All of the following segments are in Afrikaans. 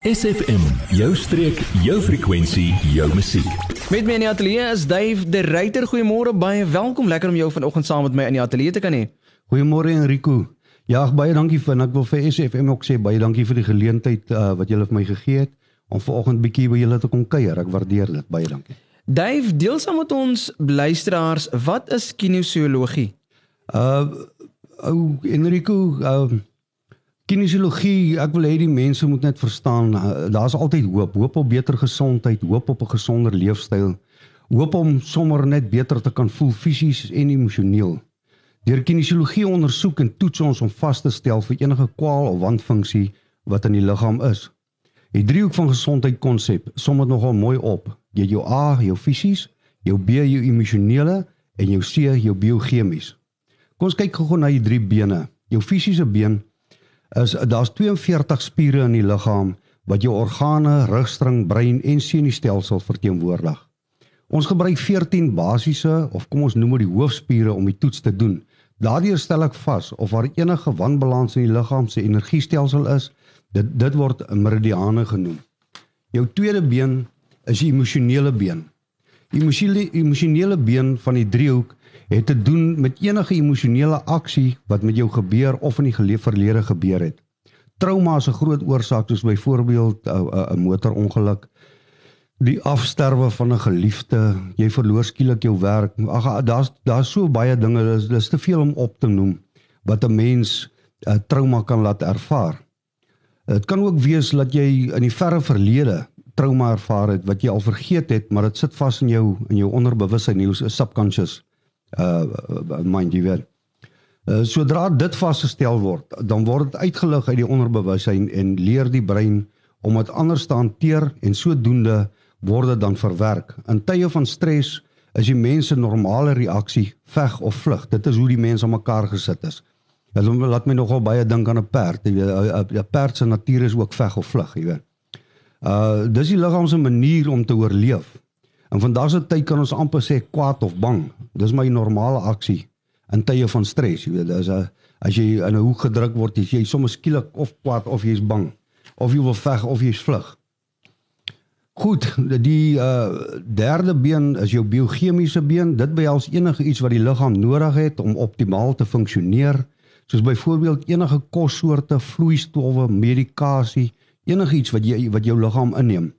SFM, jou streek, jou frekwensie, jou musiek. Met my in die ateljee is Dave De Ruyter. Goeiemôre, baie welkom. Lekker om jou vanoggend saam met my in die ateljee te kan hê. Goeiemôre Enrico. Ja, baie dankie vir ek wil vir SFM ook sê baie dankie vir die geleentheid uh, wat julle vir my gegee het om vanoggend bietjie by julle te kom kuier. Ek waardeer dit. Baie dankie. Dave, deel saam met ons luisteraars, wat is kinesiologie? Uh ou Enrico, uh Kinesiologie, ek wil hê die mense moet net verstaan, uh, daar's altyd hoop, hoop op beter gesondheid, hoop op 'n gesonder leefstyl, hoop om sommer net beter te kan voel fisies en emosioneel. Deur kinesiologie ondersoek en toets ons om vas te stel vir enige kwaal of wanfunksie wat in die liggaam is. Die driehoek van gesondheid konsep som dit nogal mooi op. Jy jou A, jou fisies, jou B, jou emosionele en jou C, jou biochemies. Kom ons kyk gou na die drie bene. Jou fisiese been is daar's 42 spiere in die liggaam wat jou organe, rugstring, brein en senuistelsel verteenwoordig. Ons gebruik 14 basiese of kom ons noem dit die hoofspiere om die toets te doen. Daardeur stel ek vas of daar enige wanbalans in die liggaam se energiestelsel is. Dit dit word meridiane genoem. Jou tweede been is die emosionele been. Emosionele emosionele been van die driehoek het te doen met enige emosionele aksie wat met jou gebeur of in die verlede gebeur het. Trauma is 'n groot oorsaak soos byvoorbeeld 'n motorongeluk, die afsterwe van 'n geliefde, jy verloor skielik jou werk. Ag daar's daar's so baie dinge, dis dis te veel om op te noem wat 'n mens 'n uh, trauma kan laat ervaar. Dit kan ook wees dat jy in die verre verlede trauma ervaar het wat jy al vergeet het, maar dit sit vas in jou in jou onderbewussyn, jou subconscious uh mind jy wel. Uh, sodra dit vasgestel word, dan word dit uitgelig uit die onderbewussyn en leer die brein om dit anders te hanteer en sodoende word dit dan verwerk. In tye van stres is die mense normale reaksie veg of vlug. Dit is hoe die mense aan mekaar gesit is. Dit laat my nogal baie dink aan 'n perd. Weet, 'n perd se natuur is ook veg of vlug, jy weet. Uh dis die liggaam se manier om te oorleef. En vandag se tyd kan ons amper sê kwaad of bang. Dis my normale aksie in tye van stres, jy weet, dis 'n as jy in 'n hoek gedruk word, jy, jy soms skielik of kwaad of jy's bang of jy wil veg of jy's vlug. Goed, die uh derde been is jou biochemiese been. Dit behels enige iets wat die liggaam nodig het om optimaal te funksioneer, soos byvoorbeeld enige kossoorte, vloeistowwe, medikasie, enigiets wat jy wat jou liggaam inneem.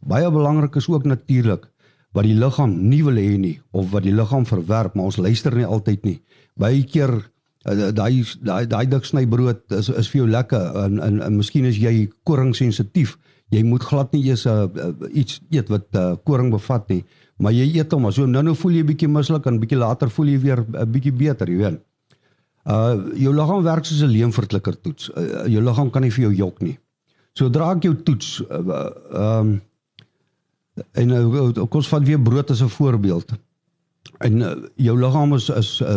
Baie belangrik is ook natuurlik wat die liggaam nie wil hê nie of wat die liggaam verwerp, maar ons luister nie altyd nie. Baie keer uh, daai daai daai dik snybrood is is vir jou lekker en en, en miskien is jy koring sensitief. Jy moet glad nie eers uh, iets eet wat uh, koring bevat nie, maar jy eet hom, so nou nou voel jy bietjie mislik en bietjie later voel jy weer 'n uh, bietjie beter, jy weet. Uh jou liggaam werk soos 'n leemverklikker toets. Uh, jou liggaam kan nie vir jou jok nie. Sodra ek jou toets, ehm uh, uh, En nou kom ons vat weer brood as 'n voorbeeld. En uh, jou liggaam is is uh,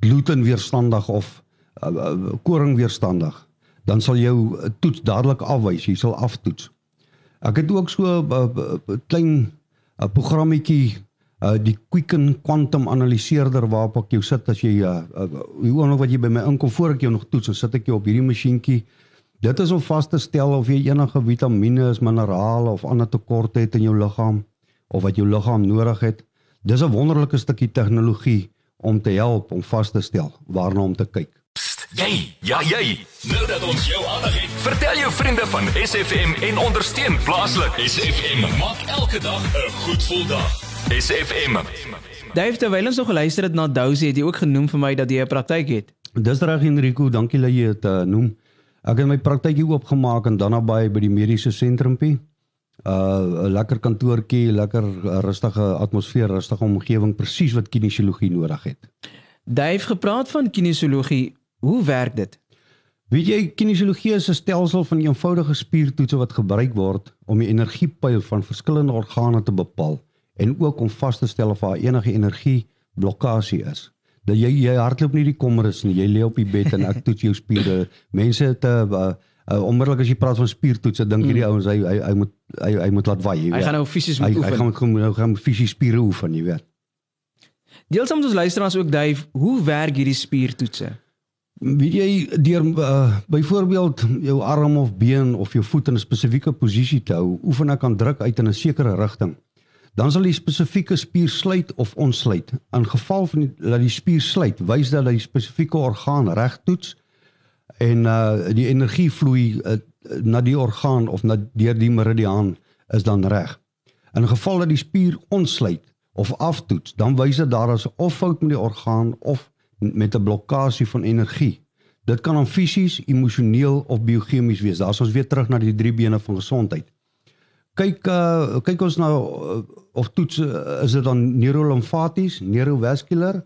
gluten weerstandig of uh, uh, koring weerstandig. Dan sal jou toets dadelik afwys, jy sal aftoets. Ek het ook so 'n uh, uh, klein uh, programmetjie uh die Quicken Quantum analiseerder waarop ek jou sit as jy uh, uh hoe ook wat jy by my inkom voor ek jou nog toets, dan sit ek jou op hierdie masjienkie Dit is om vas te stel of jy enige vitamiene, minerale of ander tekorte het in jou liggaam of wat jou liggaam nodig het. Dis 'n wonderlike stukkie tegnologie om te help om vas te stel waarna om te kyk. Psst, jy, ja jy. Nou dat ons jou aandag het, vertel jou vriende van SFM en ondersteun plaaslik. SFM maak elke dag 'n goed gevoel dag. SFM. Dave, terwyl ons nog geluister het na Dousie, het jy ook genoem vir my dat jy 'n praktyk het. Dis reg Enrico, dankie dat jy dit uh, noem. Ek het my praktykie oopgemaak in Dannaby by die mediese sentrumpie. Uh 'n lekker kantoortjie, lekker rustige atmosfeer, rustige omgewing, presies wat kinesiologie nodig het. Dave gepraat van kinesiologie. Hoe werk dit? Weet jy, kinesiologie is 'n stelsel van eenvoudige spiertoetse wat gebruik word om die energiepyl van verskillende organe te bepaal en ook om vas te stel of daar enige energieblokkade is dat jy jy hardloop nie die kommerus nie. Jy lê op die bed en ek toets jou spiere. Mense het 'n uh, uh, onmiddellik as jy praat van spiertoetse, dink hierdie mm. ouens hy, hy hy moet hy hy moet laat waai. Hy gaan nou fisies moet oefen. Hy gaan moet nou gaan fisies spiere oefen, jy weet. Deel soms ons luisteraars ook Dave, hoe werk hierdie spiertoetse? Weet jy deur uh, byvoorbeeld jou arm of been of jou voet in 'n spesifieke posisie te hou, oefen ek aan druk uit in 'n sekere rigting. Dan sal die spesifieke spier sluit of ontsluit. In geval van die, dat die spier sluit, wys dat die spesifieke orgaan reg toets en uh die energie vloei uh, na die orgaan of na deur die meridiaan is dan reg. In geval dat die spier ontsluit of aftoets, dan wys dit daar is of fout met die orgaan of met 'n blokkade van energie. Dit kan dan fisies, emosioneel of biochemies wees. Daar's ons weer terug na die drie bene van gesondheid. Kyk uh kyk ons nou uh, of toets uh, is dit dan neurolimfaties, neurovascular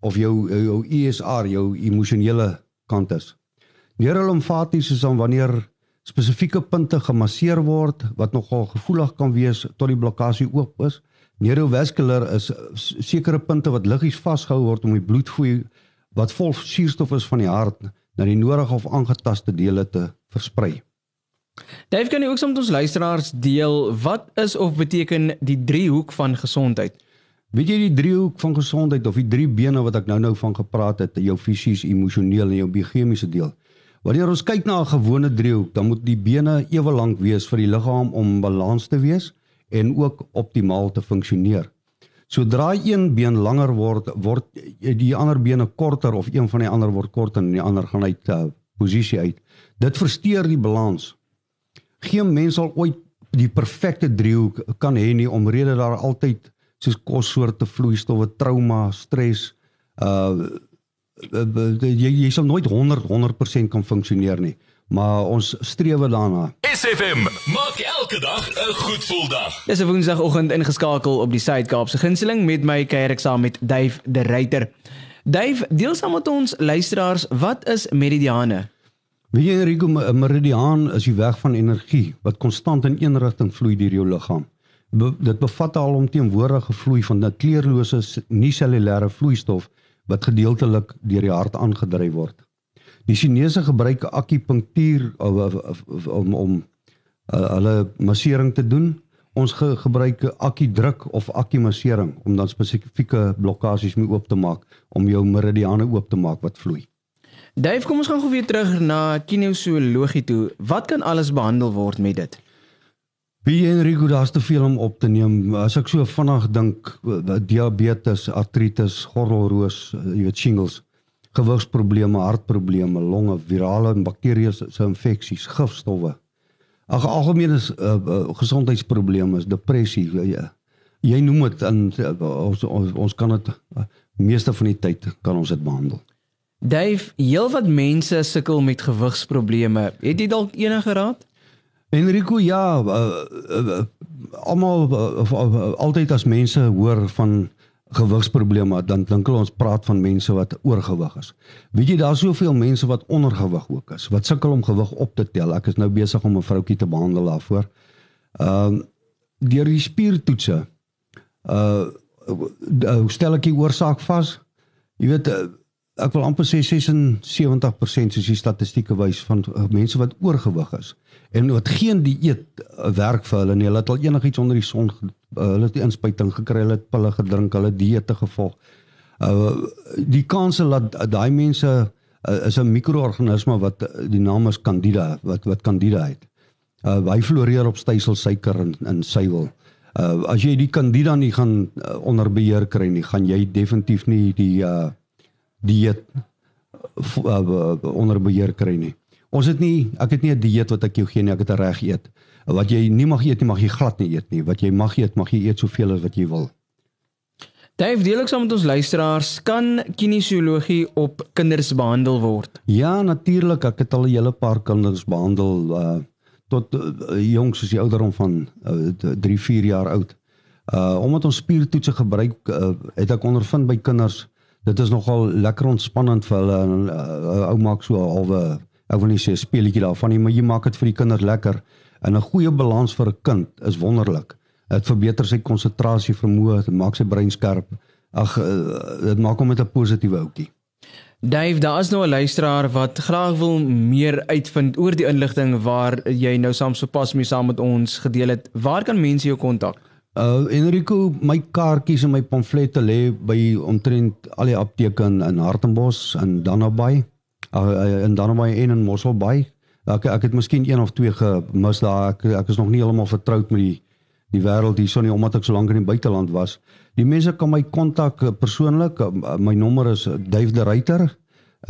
of jou jou ESR, jou emosionele kant is. Neurolimfaties is dan wanneer spesifieke punte gemasseer word wat nogal gevoelig kan wees tot die blokkade oop is. Neurovascular is sekere punte wat liggies vasgehou word om die bloedvloei wat vol suurstof is van die hart na die nodige of aangetaste dele te versprei. Dave kan jy ook soms ons luisteraars deel wat is of beteken die driehoek van gesondheid? Weet jy die driehoek van gesondheid of die drie bene wat ek nou-nou van gepraat het, jou fisies, emosioneel en jou biochemiese deel? Wanneer ons kyk na 'n gewone driehoek, dan moet die bene ewe lank wees vir die liggaam om balans te wees en ook optimaal te funksioneer. Sodra een been langer word, word die ander bene korter of een van die ander word korter en die ander gaan uit uh, posisie uit. Dit versteur die balans. Geen mens sal ooit die perfekte driehoek kan hê nie omrede daar altyd soos kossoorte, vloeistowwe, trauma, stres, uh jy jy sal nooit 100 100% kan funksioneer nie maar ons streef daarna. SFM maak elke dag 'n goed gevoel dag. Dis 'n woensdagoggend ingeskakel op die Suid-Kaapse gunsteling met my kuier ek saam met Dave de Ruyter. Dave, deel saam met ons luisteraars, wat is meridiane? Weet jy Enrico, 'n meridiaan is die weg van energie wat konstant in een rigting vloei deur jou liggaam. Be dit bevat al omteenwoordige vloei van 'n kleurlose nie-cellulêre vloeistof wat gedeeltelik deur die hart aangedryf word. Die Chinese gebruik akupunktuur om om uh, hulle massering te doen. Ons ge gebruik akudruk of akumassering om dan spesifieke blokkades mee oop te maak om jou meridiane oop te maak wat vloei. Dave, kom ons gaan gou weer terug na kinesiologie toe. Wat kan alles behandel word met dit? Wie Enrico, daar's te veel om op te neem. As ek so vinnig dink, diabetes, artritis, gordelroos, jy weet shingles gewigsprobleme, hartprobleme, longe, virale en bakterieëse infeksies, gifstowwe. Ag algemene uh, uh, gesondheidsprobleme, depressie, jy, jy noem dit in uh, ons ons kan dit uh, meeste van die tyd kan ons dit behandel. Dave, heelwat mense sukkel met gewigsprobleme. Het jy dalk enige raad? Enrico, ja, uh, uh, almal uh, uh, altyd as mense hoor van gewigsprobleme dan dink hulle ons praat van mense wat oorgewig is. Weet jy daar's soveel mense wat ondergewig ook is, wat sukkel om gewig op te tel. Ek is nou besig om 'n vroutjie te behandel daarvoor. Ehm uh, deur die spiertoetse. Uh hoe stel ek die oorsaak vas? Jy weet uh, ek wil amper sê 76% soos die statistieke wys van uh, mense wat oorgewig is en wat geen dieet uh, werk vir hulle nie. Hulle het al enigiets onder die son uh, hulle het die inspuiting gekry, hulle het pille gedrink, hulle dieete gevolg. Uh die kans dat daai mense uh, is 'n mikroorganisme wat die naam is Candida wat wat Candida het. Uh hy floreer op stysel-suiker en in suiwel. Uh as jy die Candida nie gaan uh, onder beheer kry nie, gaan jy definitief nie die uh dieet uh, onder beheer kry nie. Ons het nie ek het nie 'n dieet wat ek jou gee nie, ek het 'n reg eet wat jy nie mag eet nie, mag jy glad nie eet nie. Wat jy mag eet, mag jy eet soveel as wat jy wil. Dave, deel ek saam met ons luisteraars, kan kinesiologie op kinders behandel word? Ja, natuurlik. Ek het al 'n hele paar kinders behandel uh tot uh, jongs soos die ouderdom van uh, 3, 4 jaar oud. Uh omdat ons spiertoetse gebruik, uh, het ek ondervind by kinders dit is nogal lekker ontspannend vir hulle en uh, ou maak so halwe ek wil nie sê speletjie daarvan nie, maar jy maak dit vir die kinders lekker. En 'n goeie balans vir 'n kind is wonderlik. Dit verbeter sy konsentrasie vermoë, dit maak sy brein skerp. Ag eh, dit maak hom met 'n positiewe ouetjie. Dave, daar is nou 'n luisteraar wat graag wil meer uitvind oor die inligting waar jy nou saam sopas mee saam met ons gedeel het. Waar kan mense jou kontak? Uh Enrico, my kaartjies en my pamflette lê by omtrent al die apteke in, in Hartenbos en Dannaby. uh, in Dannemay en in Mosselbaai. Ek ek het miskien een of twee gemis daar. Ek ek is nog nie heeltemal vertroud met die die wêreld hierson nie omdat ek so lank in die buiteland was. Die mense kan my kontak uh, persoonlik. Uh, my nommer is Dave de Ruyter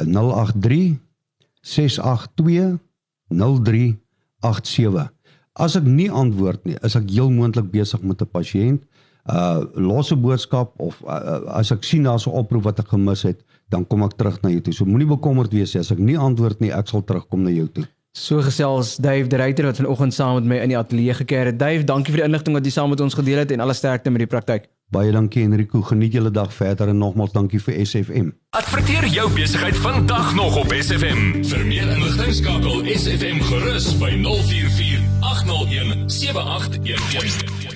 083 682 0387. As ek nie antwoord nie, is ek heel moontlik besig met 'n pasiënt. Uh losse boodskap of uh, as ek sien daar's 'n oproep wat ek gemis het, dan kom ek terug na jou toe. So moenie bekommerd wees as ek nie antwoord nie, ek sal terugkom na jou toe. So gesels Dave de Ruyter wat vanoggend saam met my in die ateljee gekeer het. Dave, dankie vir die inligting wat jy saam met ons gedeel het en alle sterkte met die praktyk. Baie dankie Enrico, geniet julle dag verder en nogmaals dankie vir SFM. Adverteer jou besigheid vandag nog op SFM. Vir meer inligting skakel SFM gerus by 044 801 7811.